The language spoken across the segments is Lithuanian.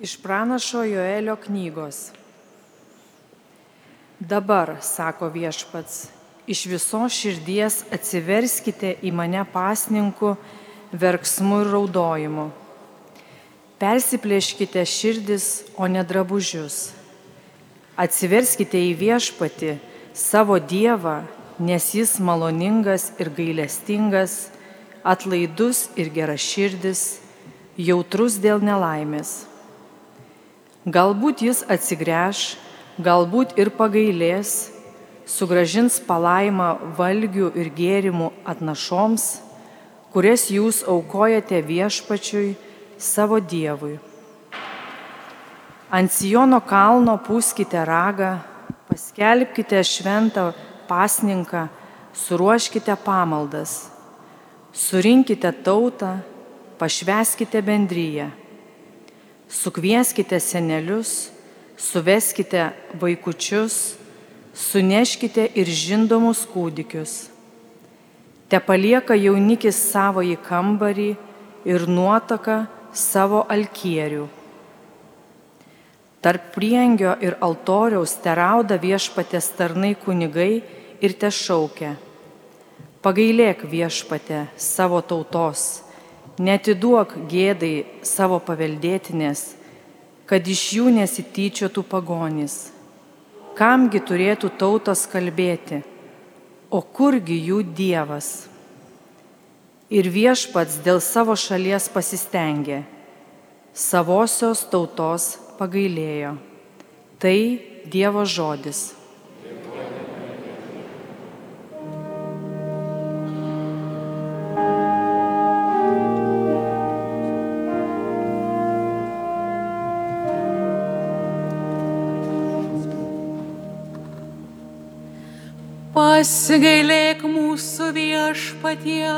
Iš pranašo Joelio knygos. Dabar, sako viešpats, iš visos širdies atsiverskite į mane pasninku, verksmu ir raudojimu. Persiplėškite širdis, o ne drabužius. Atsiverskite į viešpati savo Dievą, nes jis maloningas ir gailestingas, atlaidus ir geraširdis, jautrus dėl nelaimės. Galbūt jis atsigręš, galbūt ir pagailės, sugražins palaimą valgių ir gėrimų atnašoms, kurias jūs aukojate viešpačiui savo Dievui. Ant Sijono kalno pūskite ragą, paskelbkite šventą pasninką, suruoškite pamaldas, surinkite tautą, pašveskite bendryje, sukvieskite senelius, suveskite vaikučius, suneškite ir žindomus kūdikius. Te palieka jaunikis savo į kambarį ir nuotaka savo alkierių. Tarp priengio ir altoriaus terauda viešpatės tarnai kunigai ir te šaukia. Pagailėk viešpatė savo tautos, netiduok gėdai savo paveldėtinės, kad iš jų nesityčiotų pagonys. Kamgi turėtų tautos kalbėti, o kurgi jų Dievas? Ir viešpats dėl savo šalies pasistengė, savosios tautos pagailėjo. Tai Dievo žodis. Pasigailėk mūsų viešpatie,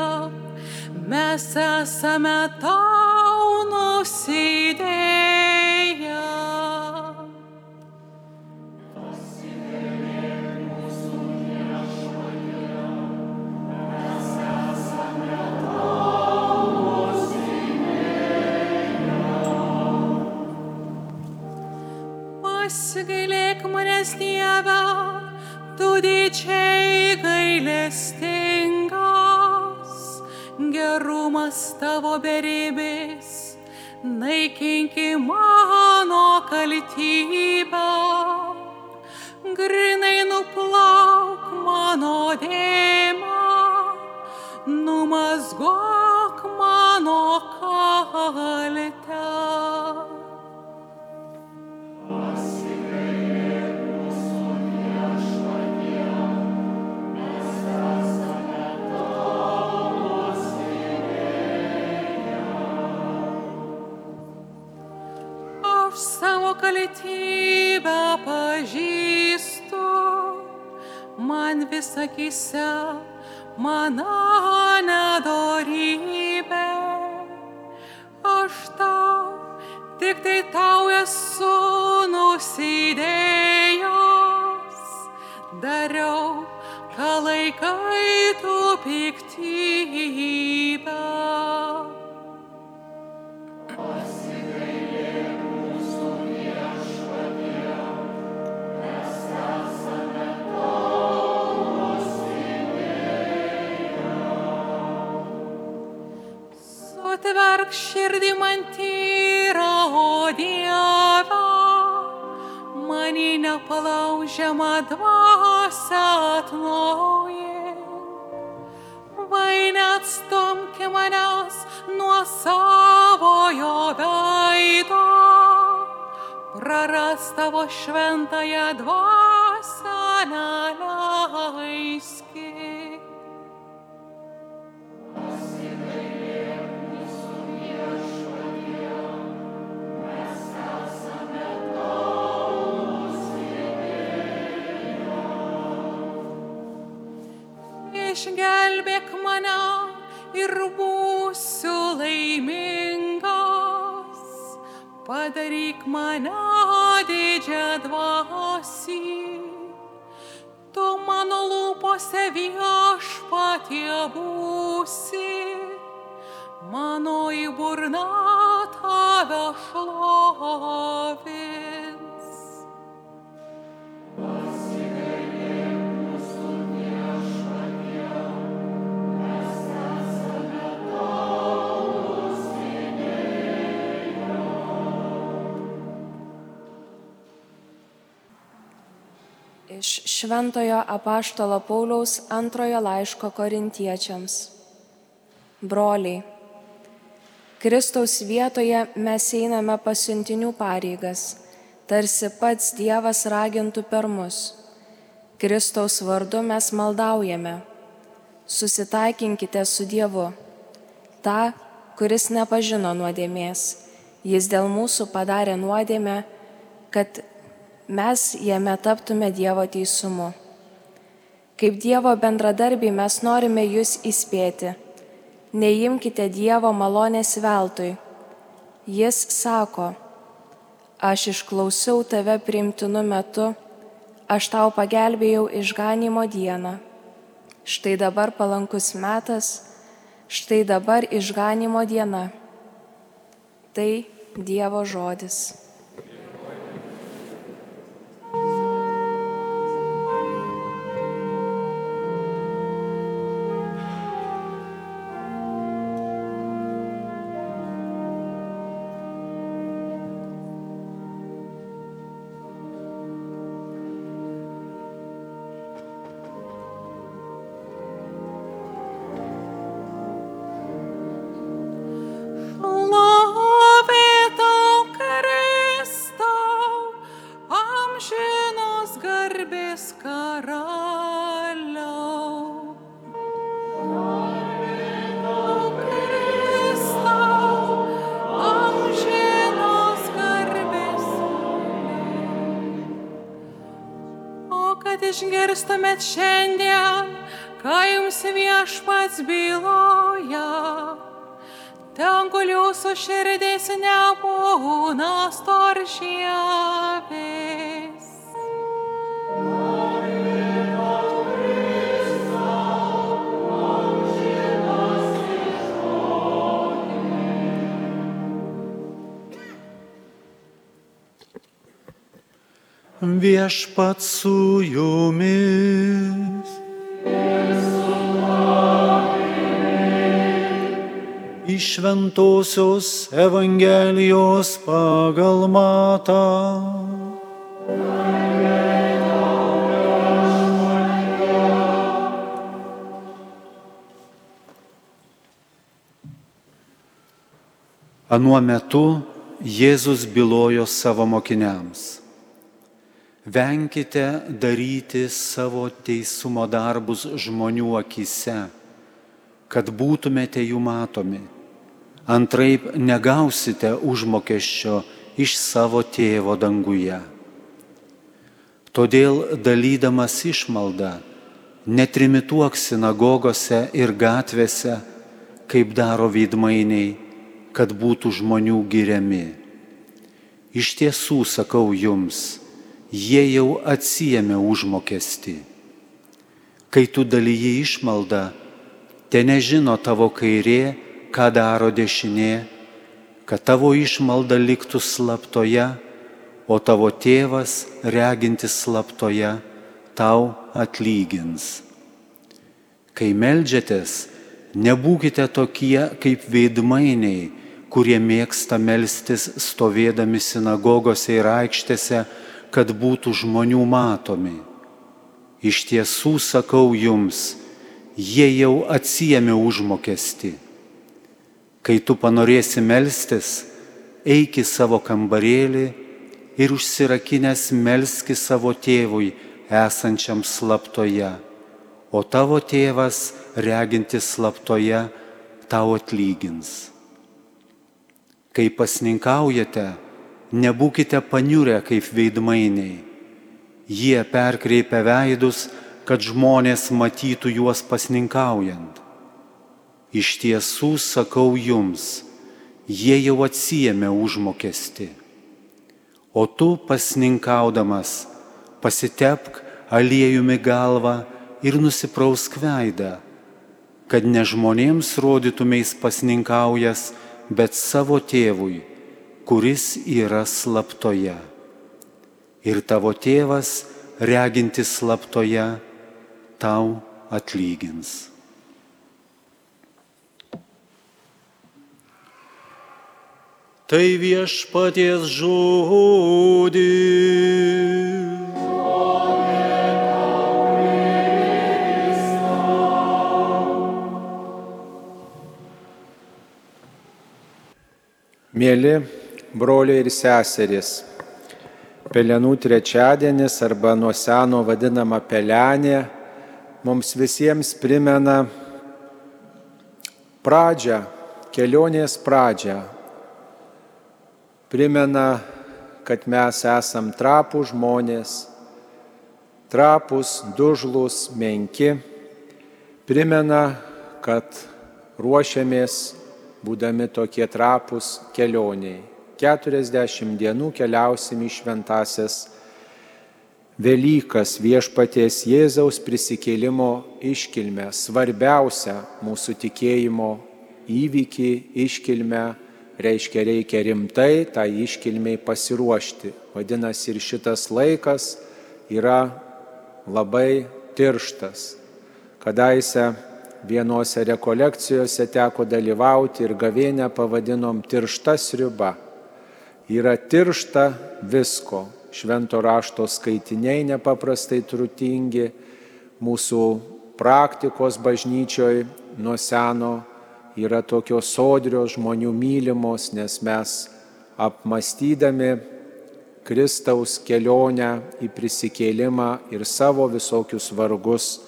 mes esame tau nusidėję. Kaltybę, grinai nuplauk mano dėmą, numazgok mano kaltę. Savo kaltybę pažįstu, man visakise mano nedorybė. Aš tau, tik tai tau esu nusidėjęs, dariau, ką laikai tu piktybę. Širdį man tyrą, o Dieve, mani nepalaužiamą dvasę atnaujink. Vai neatstumki manęs nuo savojo veido, praras tavo šventąją dvasę Išgelbėk mane ir būsiu laimingas. Padaryk mane didžią dvasį. Tu mano lūpose viešpatie būsi. Mano į burną tave šlovė. Šventojo apaštalo Pauliaus antrojo laiško korintiečiams. Broliai, Kristaus vietoje mes einame pasiuntinių pareigas, tarsi pats Dievas ragintų per mus. Kristaus vardu mes maldaujame. Susitaikinkite su Dievu. Ta, kuris nepažino nuodėmės, jis dėl mūsų padarė nuodėmę, kad mes jame taptume Dievo teisumu. Kaip Dievo bendradarbiai mes norime jūs įspėti. Neimkite Dievo malonės veltui. Jis sako, aš išklausiau tave priimtinu metu, aš tau pagelbėjau išganimo dieną. Štai dabar palankus metas, štai dabar išganimo diena. Tai Dievo žodis. Išgirstumėt šiandien, ką jums viešpats byloja. Ten, kur jūsų širdys nebūna storšiavės. Viešpat su jumis. Iš Šventojios Evangelijos pagal matą. Anuo metu Jėzus bylojo savo mokiniams. Venkite daryti savo teisumo darbus žmonių akise, kad būtumėte jų matomi. Antraip negausite užmokesčio iš savo tėvo danguje. Todėl dalydamas išmaldą, netrimituok sinagogose ir gatvėse, kaip daro veidmainiai, kad būtų žmonių giriami. Iš tiesų sakau jums, jie jau atsijėmė užmokestį. Kai tu dalyji išmaldą, te nežino tavo kairė, ką daro dešinė, kad tavo išmalda liktų slaptoje, o tavo tėvas, regintis slaptoje, tau atlygins. Kai melžiatės, nebūkite tokie kaip veidmainiai, kurie mėgsta melstis stovėdami sinagogose ir aikštėse, kad būtų žmonių matomi. Iš tiesų sakau jums, jie jau atsijėmė užmokestį. Kai tu panorėsi melstis, eik į savo kambarėlį ir užsirakinęs melski savo tėvui esančiam slaptoje, o tavo tėvas, regintis slaptoje, tau atlygins. Kai pasninkaujate, nebūkite paniurę kaip veidmainiai. Jie perkreipia veidus, kad žmonės matytų juos pasninkaujant. Iš tiesų sakau jums, jie jau atsijėmė užmokesti. O tu pasninkaudamas pasitepk aliejumi galvą ir nusiprausk veidą, kad ne žmonėms rodytumės pasninkaujas, bet savo tėvui kuris yra slaptoje. Ir tavo tėvas, regintis slaptoje, tau atlygins. Tai viešpaties žodis. Mėly broliai ir seserys, Pelenų trečiadienis arba nuo seno vadinama pelenė mums visiems primena pradžią, kelionės pradžią. Primena, kad mes esam trapų žmonės, trapus, dužlus, menki. Primena, kad ruošiamės, būdami tokie trapus, kelioniai. 40 dienų keliausim į šventasias Velykas viešpaties Jėzaus prisikėlimo iškilmę, svarbiausią mūsų tikėjimo įvykį iškilmę, reiškia reikia rimtai tą tai iškilmiai pasiruošti. Vadinasi, ir šitas laikas yra labai tirštas. Kadaise vienose rekolekcijose teko dalyvauti ir gavėnę pavadinom tiršta sriuba yra tiršta visko. Švento rašto skaitiniai nepaprastai turtingi, mūsų praktikos bažnyčioj nuo seno yra tokios sodrios žmonių mylimos, nes mes apmastydami Kristaus kelionę į prisikėlimą ir savo visokius vargus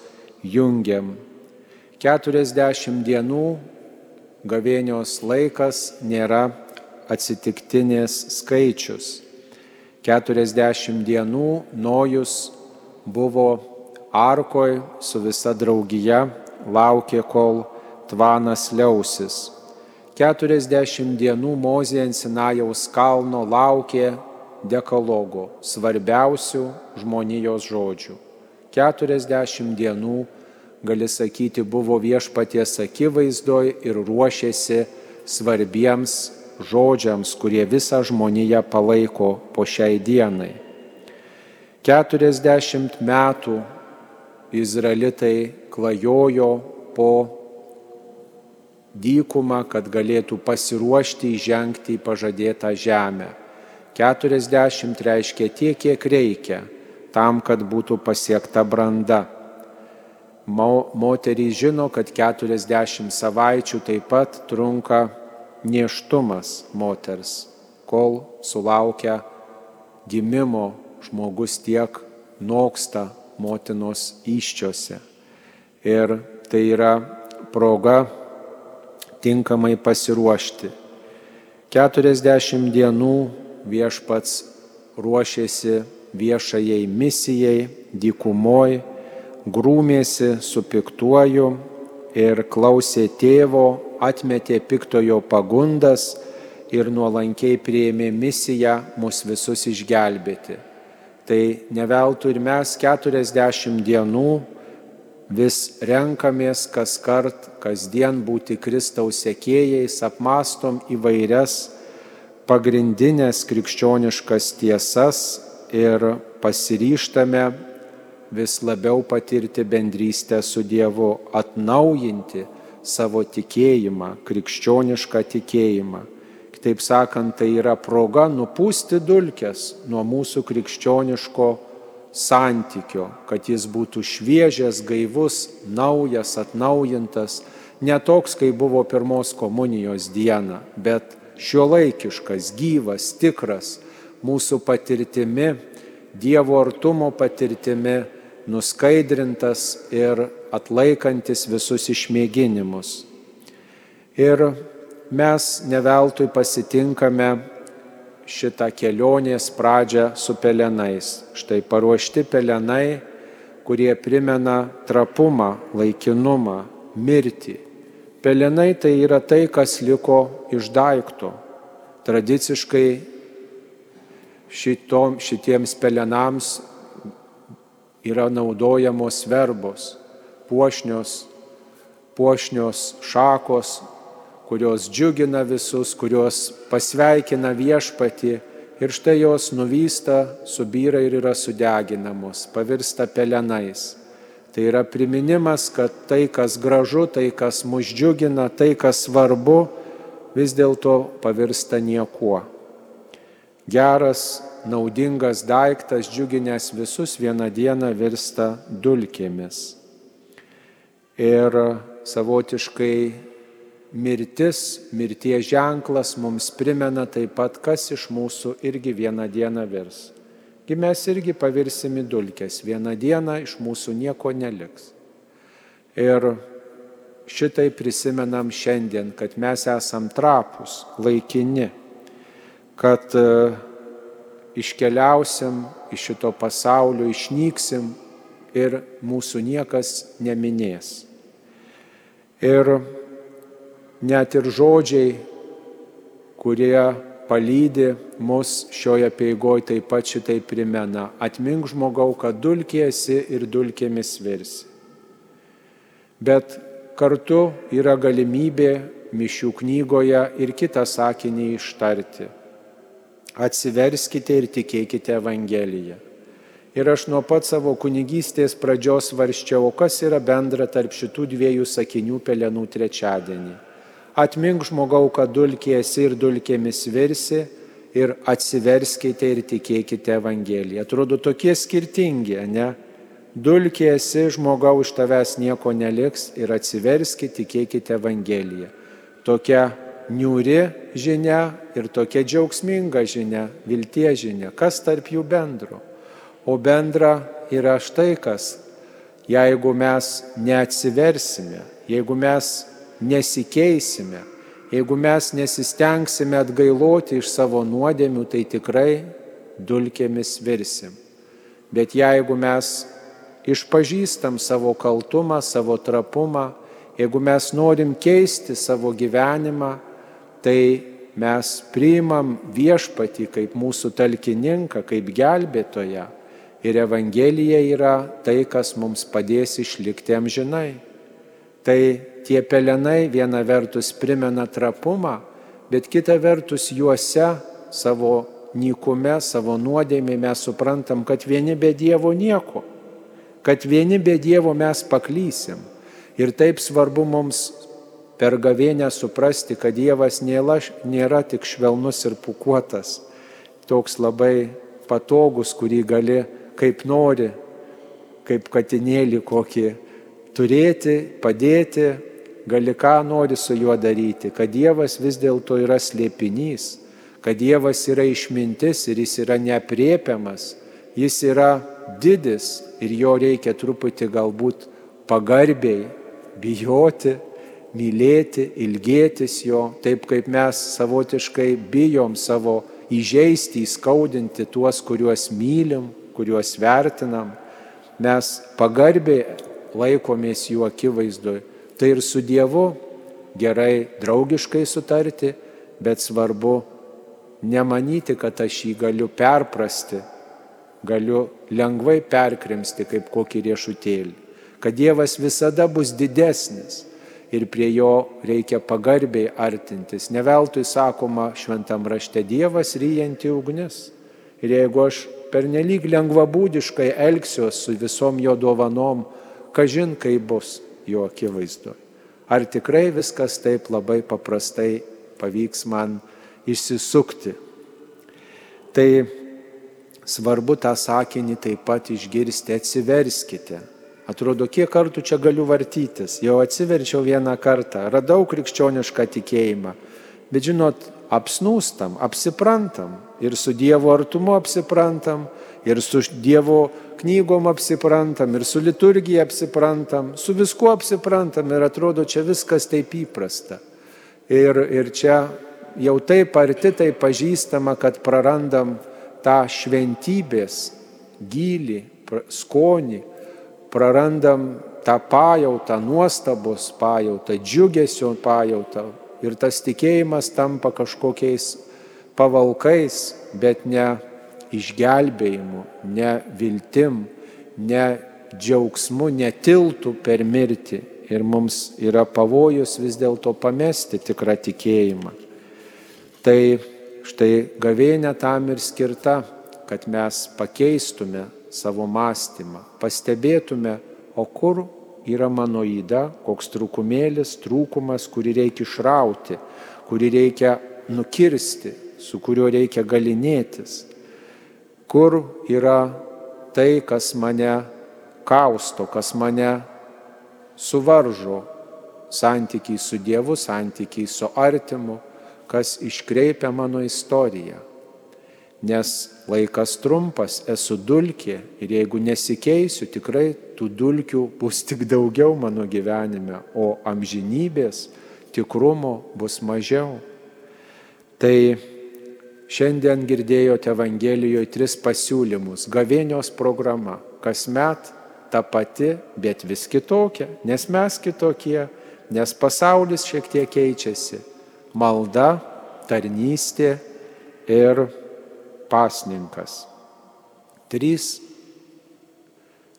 jungiam. 40 dienų gavėnios laikas nėra atsitiktinės skaičius. 40 dienų Nojus buvo arkoj su visa draugija, laukė, kol tvanas liausis. 40 dienų Mozė ant Sinajaus kalno laukė dekalogo, svarbiausių žmonijos žodžių. 40 dienų, gali sakyti, buvo viešpaties akivaizdoj ir ruošėsi svarbiems žodžiams, kurie visą žmoniją palaiko po šiai dienai. 40 metų izraelitai klajojo po dykumą, kad galėtų pasiruošti įžengti į pažadėtą žemę. 40 reiškia tiek, kiek reikia tam, kad būtų pasiekta branda. Moterys žino, kad 40 savaičių taip pat trunka neštumas moters, kol sulaukia gimimo žmogus tiek noksta motinos iščiose. Ir tai yra proga tinkamai pasiruošti. 40 dienų viešpats ruošėsi viešajai misijai, dykumoj, grūmėsi su piktuoju ir klausė tėvo atmetė piktojo pagundas ir nuolankiai prieėmė misiją mus visus išgelbėti. Tai neveltui ir mes 40 dienų vis renkamės kas kart, kasdien būti Kristaus sekėjais, apmastom įvairias pagrindinės krikščioniškas tiesas ir pasiryštame vis labiau patirti bendrystę su Dievu, atnaujinti savo tikėjimą, krikščionišką tikėjimą. Kitaip sakant, tai yra proga nupūsti dulkes nuo mūsų krikščioniško santykio, kad jis būtų šviežias, gaivus, naujas, atnaujintas, ne toks, kai buvo pirmos komunijos diena, bet šiuolaikiškas, gyvas, tikras, mūsų patirtimi, Dievo artumo patirtimi, nuskaidrintas ir atlaikantis visus išmėginimus. Ir mes neveltui pasitinkame šitą kelionės pradžią su pelenais. Štai paruošti pelenai, kurie primena trapumą, laikinumą, mirtį. Pelenai tai yra tai, kas liko iš daikto. Tradiciškai šitom, šitiems pelenams yra naudojamos verbos, puošnios, puošnios šakos, kurios džiugina visus, kurios pasveikina viešpati ir štai jos nuvysta, subyra ir yra sudeginamos, pavirsta pelenais. Tai yra priminimas, kad tai, kas gražu, tai, kas mus džiugina, tai, kas svarbu, vis dėlto pavirsta niekuo. Geras naudingas daiktas, džiuginęs visus, vieną dieną virsta dulkėmis. Ir savotiškai mirtis, mirties ženklas mums primena taip pat, kas iš mūsų irgi vieną dieną virs. Gi mes irgi pavirsim į dulkes, vieną dieną iš mūsų nieko neliks. Ir šitai prisimenam šiandien, kad mes esam trapus, laikini, kad e, iškeliausim iš šito pasaulio, išnyksim ir mūsų niekas neminės. Ir net ir žodžiai, kurie palydi mus šioje peigoje taip pat šitai primena. Atmink žmogau, kad dulkėsi ir dulkėmis virsi. Bet kartu yra galimybė mišių knygoje ir kitą sakinį ištarti. Atsiverskite ir tikėkite Evangeliją. Ir aš nuo pat savo kunigystės pradžios varščiau, kas yra bendra tarp šitų dviejų sakinių pelenų trečiadienį Atmink žmogau, kad dulkėsi ir dulkėmis virsi ir atsiverskite ir tikėkite Evangeliją. Atrodo tokie skirtingi, ne? Dulkėsi žmogau, iš tavęs nieko neliks ir atsiverskite, tikėkite Evangeliją. Tokia niūri žinia ir tokia džiaugsminga žinia, viltie žinia. Kas tarp jų bendro? O bendra yra štai kas. Jeigu mes neatsiversime, jeigu mes nesikeisime, jeigu mes nesistengsime atgailoti iš savo nuodėmių, tai tikrai dulkėmis virsim. Bet jeigu mes išpažįstam savo kaltumą, savo trapumą, jeigu mes norim keisti savo gyvenimą, tai mes priimam viešpatį kaip mūsų talkininką, kaip gelbėtoją. Ir Evangelija yra tai, kas mums padės išlikti amžinai. Tai tie pelenai viena vertus primena trapumą, bet kita vertus juose savo nykume, savo nuodėmė mes suprantam, kad vieni be Dievo nieko, kad vieni be Dievo mes paklysim. Ir taip svarbu mums per gavėnę suprasti, kad Dievas nėra, nėra tik švelnus ir pukuotas, toks labai patogus, kurį gali kaip nori, kaip katinėlį kokį turėti, padėti, gali ką nori su juo daryti, kad Dievas vis dėlto yra slėpinys, kad Dievas yra išmintis ir jis yra nepriepiamas, jis yra didis ir jo reikia truputį galbūt pagarbiai bijoti, mylėti, ilgėtis jo, taip kaip mes savotiškai bijom savo įžeisti, įskaudinti tuos, kuriuos mylim, kuriuos vertinam. Mes pagarbiai laikomės jų akivaizdoje tai ir su Dievu gerai draugiškai sutarti, bet svarbu nemanyti, kad aš jį galiu perprasti, galiu lengvai perkrimsti kaip kokį riešutėlį, kad Dievas visada bus didesnis ir prie jo reikia pagarbiai artintis. Neveltui sakoma šventam rašte Dievas ryjanti ugnis. Ir jeigu aš pernelyg lengvabūdiškai elgsiuosi su visom jo dovanom, kažin kaip bus jo akivaizdoje. Ar tikrai viskas taip labai paprastai pavyks man išsisukti? Tai svarbu tą sakinį taip pat išgirsti, atsiverskite. Atrodo, kiek kartų čia galiu vartytis. Jau atsiverčiau vieną kartą, radau krikščionišką tikėjimą. Bet žinot, apsnūstam, apsiprantam ir su Dievo artumu apsiprantam, ir su Dievo knygom apsiprantam, ir su liturgija apsiprantam, su viskuo apsiprantam ir atrodo čia viskas taip įprasta. Ir, ir čia jau taip arti tai pažįstama, kad prarandam tą šventybės gilį, skonį, prarandam tą pajautą, nuostabos pajautą, džiugesio pajautą. Ir tas tikėjimas tampa kažkokiais pavalkais, bet ne išgelbėjimu, ne viltim, ne džiaugsmu, ne tiltų per mirtį. Ir mums yra pavojus vis dėlto pamesti tikrą tikėjimą. Tai štai gavėnė tam ir skirta, kad mes pakeistume savo mąstymą, pastebėtume, o kur yra mano įda, koks trūkumėlis, trūkumas, kurį reikia išrauti, kurį reikia nukirsti, su kuriuo reikia galinėtis kur yra tai, kas mane kausto, kas mane suvaržo, santykiai su Dievu, santykiai su artimu, kas iškreipia mano istoriją. Nes laikas trumpas, esu dulkė ir jeigu nesikeisiu, tikrai tų dulkių bus tik daugiau mano gyvenime, o amžinybės tikrumo bus mažiau. Tai šiandien girdėjote Evangelijoje tris pasiūlymus. Gavėnios programa. Kasmet ta pati, bet vis kitokia, nes mes kitokie, nes pasaulis šiek tiek keičiasi. Malda, tarnystė ir pasninkas. Trys,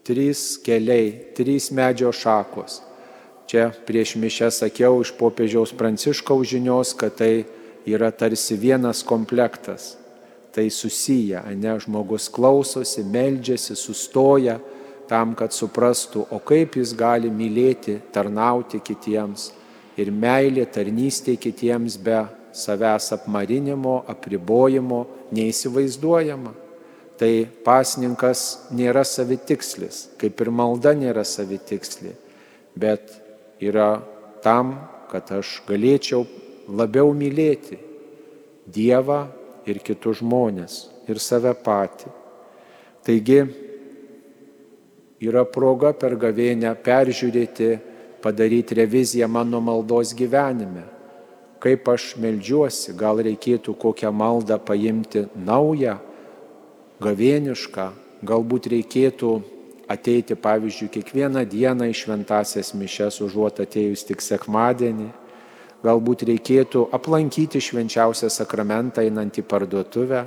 trys keliai, trys medžio šakos. Čia prieš mišę sakiau iš popiežiaus pranciškaus žinios, kad tai yra tarsi vienas komplektas. Tai susiję, ne žmogus klausosi, meldžiasi, sustoja tam, kad suprastų, o kaip jis gali mylėti, tarnauti kitiems. Ir meilė, tarnystė kitiems be savęs apmarinimo, apribojimo neįsivaizduojama. Tai pasninkas nėra savitikslis, kaip ir malda nėra savitiksli, bet yra tam, kad aš galėčiau labiau mylėti Dievą ir kitus žmonės ir save patį. Taigi yra proga per gavėnę peržiūrėti, padaryti reviziją mano maldos gyvenime. Kaip aš melžiuosi, gal reikėtų kokią maldą paimti naują, gavėnišką, galbūt reikėtų ateiti, pavyzdžiui, kiekvieną dieną į šventasias mišes, užuot atėjus tik sekmadienį. Galbūt reikėtų aplankyti švenčiausią sakramentą einant į parduotuvę,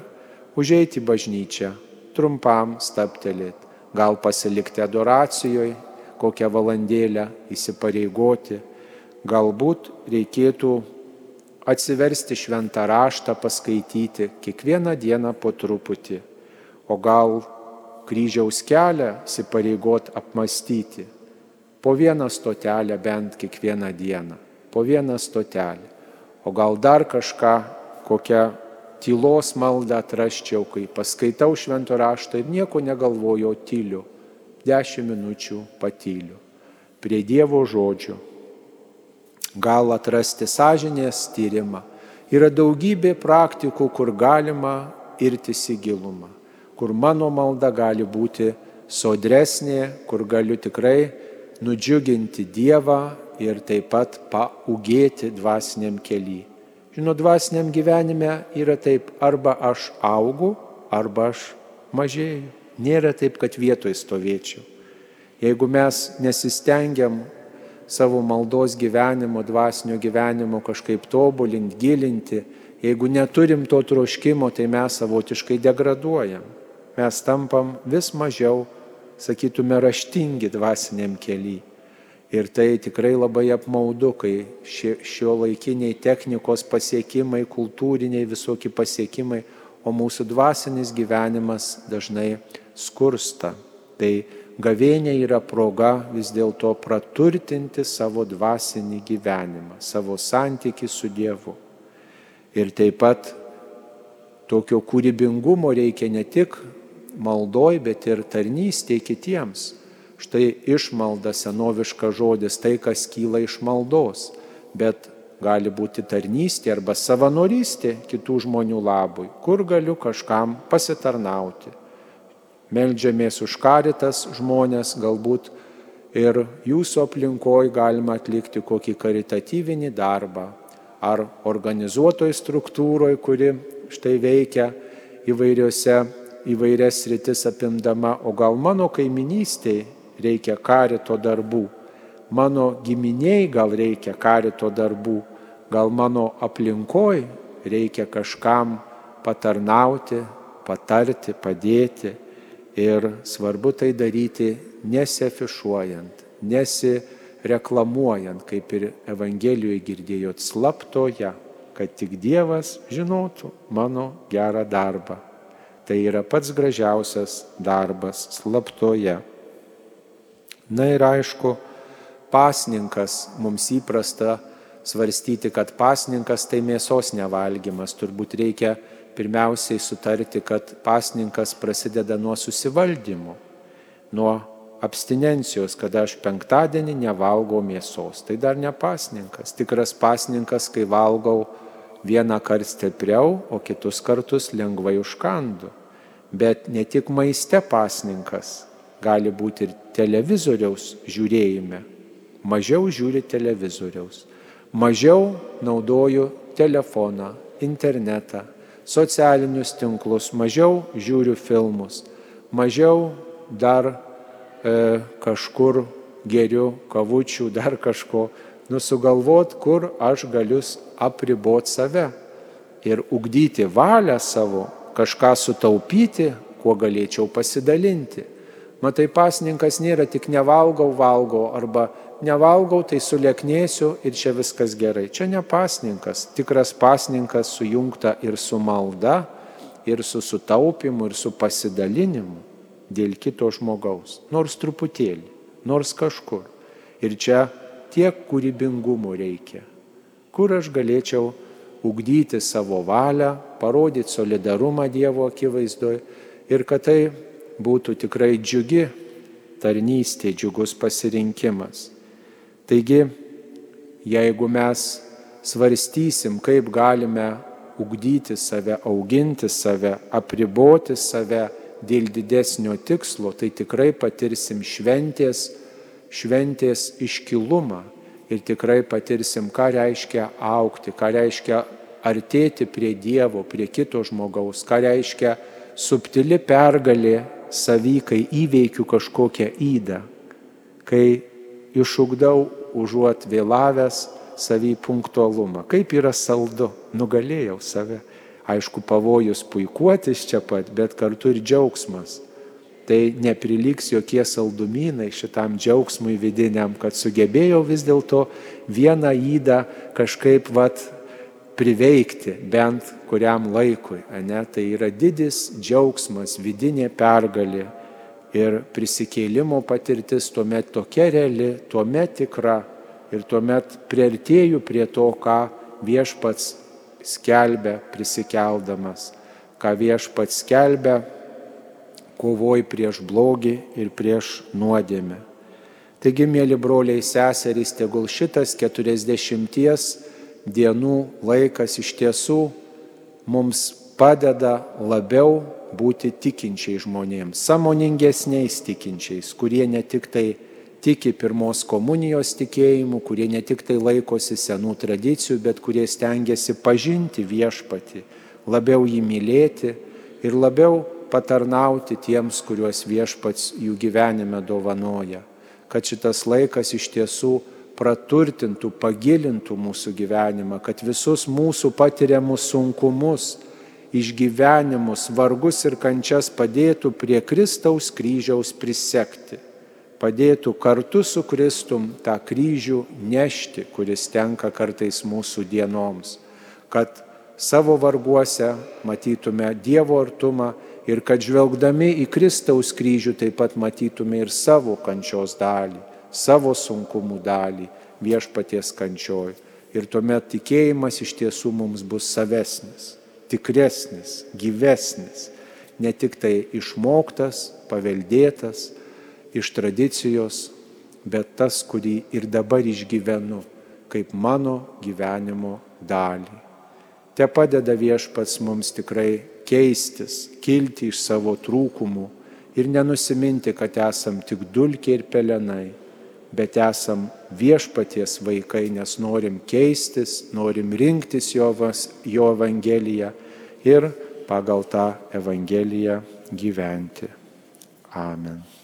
užeiti į bažnyčią, trumpam staptelėti gal pasilikti adoracijoje kokią valandėlę, įsipareigoti, galbūt reikėtų atsiversti šventą raštą, paskaityti kiekvieną dieną po truputį, o gal kryžiaus kelią įsipareigot apmastyti, po vieną stotelę bent kiekvieną dieną, po vieną stotelę, o gal dar kažką, kokią tylos maldą atraščiau, kai paskaitau švento raštą ir nieko negalvoju, tyliu. Dešimt minučių patyliu. Prie Dievo žodžio. Gal atrasti sąžinės tyrimą. Yra daugybė praktikų, kur galima irtis į gilumą, kur mano malda gali būti sodresnė, kur galiu tikrai nudžiuginti Dievą ir taip pat paugėti dvasiniam keliui. Žinot, dvasiniam gyvenime yra taip, arba aš augu, arba aš mažėju. Nėra taip, kad vietoje stovėčiau. Jeigu mes nesistengiam savo maldos gyvenimo, dvasinio gyvenimo kažkaip tobulinti, gilinti, jeigu neturim to troškimo, tai mes savotiškai degraduojam. Mes tampam vis mažiau, sakytume, raštingi dvasiniam keliui. Ir tai tikrai labai apmaudu, kai šio laikiniai technikos pasiekimai, kultūriniai visokie pasiekimai, o mūsų dvasinis gyvenimas dažnai skursta. Tai gavėnė yra proga vis dėlto praturtinti savo dvasinį gyvenimą, savo santyki su Dievu. Ir taip pat tokio kūrybingumo reikia ne tik maldoj, bet ir tarnystėje kitiems Štai išmalda senoviška žodis, tai kas kyla iš maldos, bet gali būti tarnystė arba savanorystė kitų žmonių labui, kur galiu kažkam pasitarnauti. Meldžiamės už karitas žmonės, galbūt ir jūsų aplinkoje galima atlikti kokį karitatyvinį darbą ar organizuotoje struktūroje, kuri štai veikia įvairiose, įvairias rytis apimdama, o gal mano kaiminystėje reikia karito darbų. Mano giminiai gal reikia karito darbų, gal mano aplinkoj reikia kažkam patarnauti, patarti, padėti. Ir svarbu tai daryti nesiafišuojant, nesireklamuojant, kaip ir Evangelijoje girdėjot, slaptoje, kad tik Dievas žinotų mano gerą darbą. Tai yra pats gražiausias darbas slaptoje. Na ir aišku, pasninkas mums įprasta svarstyti, kad pasninkas tai mėsos nevalgymas. Turbūt reikia pirmiausiai sutarti, kad pasninkas prasideda nuo susivaldymo, nuo abstinencijos, kada aš penktadienį nevalgau mėsos. Tai dar ne pasninkas. Tikras pasninkas, kai valgau vieną kartą stipriau, o kitus kartus lengvai užkandu. Bet ne tik maiste pasninkas, gali būti ir televizoriaus žiūrėjime. Mažiau žiūri televizoriaus, mažiau naudoju telefoną, internetą, socialinius tinklus, mažiau žiūriu filmus, mažiau dar e, kažkur geriu kavučių, dar kažko, nusugalvot, kur aš galiu apriboti save ir ugdyti valią savo, kažką sutaupyti, kuo galėčiau pasidalinti. Matai, pasninkas nėra tik nevalgau, valgau arba nevalgau, tai sulieknėsiu ir čia viskas gerai. Čia ne pasninkas, tikras pasninkas sujungta ir su malda, ir su sutaupimu, ir su pasidalinimu dėl kito žmogaus, nors truputėlį, nors kažkur. Ir čia tiek kūrybingumo reikia, kur aš galėčiau ugdyti savo valią, parodyti solidarumą Dievo akivaizdoje ir kad tai būtų tikrai džiugi tarnystė, džiugus pasirinkimas. Taigi, jeigu mes svarstysim, kaip galime ugdyti save, auginti save, apriboti save dėl didesnio tikslo, tai tikrai patirsim šventės, šventės iškilumą ir tikrai patirsim, ką reiškia aukti, ką reiškia artėti prie Dievo, prie kito žmogaus, ką reiškia subtili pergalė savy, kai įveikiu kažkokią įdą, kai išugdau užuot vėlavęs savį punktualumą. Kaip yra saldu, nugalėjau save. Aišku, pavojus puikuotis čia pat, bet kartu ir džiaugsmas. Tai nepriliks jokie saldumynai šitam džiaugsmui vidiniam, kad sugebėjau vis dėlto vieną įdą kažkaip vat priveikti bent kuriam laikui. Ne? Tai yra didis džiaugsmas, vidinė pergalė ir prisikėlimo patirtis tuomet tokia reali, tuomet tikra ir tuomet prieartėjau prie to, ką viešpats skelbia prisikeldamas, ką viešpats skelbia kovoj prieš blogį ir prieš nuodėmę. Taigi, mėly broliai seserys, tegul šitas 40 dienų laikas iš tiesų mums padeda labiau būti tikinčiai žmonėms, samoningesniais tikinčiais, kurie ne tik tai tiki pirmos komunijos tikėjimu, kurie ne tik tai laikosi senų tradicijų, bet kurie stengiasi pažinti viešpati, labiau jį mylėti ir labiau patarnauti tiems, kuriuos viešpats jų gyvenime dovanoja. Kad šitas laikas iš tiesų praturtintų, pagilintų mūsų gyvenimą, kad visus mūsų patiriamus sunkumus, išgyvenimus, vargus ir kančias padėtų prie Kristaus kryžiaus prisekti, padėtų kartu su Kristum tą kryžių nešti, kuris tenka kartais mūsų dienoms, kad savo varguose matytume Dievo artumą ir kad žvelgdami į Kristaus kryžių taip pat matytume ir savo kančios dalį, savo sunkumų dalį viešpaties kančioj. Ir tuomet tikėjimas iš tiesų mums bus savesnis tikresnis, gyvesnis, ne tik tai išmoktas, paveldėtas iš tradicijos, bet tas, kurį ir dabar išgyvenu kaip mano gyvenimo dalį. Te padeda viešpats mums tikrai keistis, kilti iš savo trūkumų ir nenusiminti, kad esam tik dulkiai ir pelenai bet esam viešpaties vaikai, nes norim keistis, norim rinktis jo, vas, jo Evangeliją ir pagal tą Evangeliją gyventi. Amen.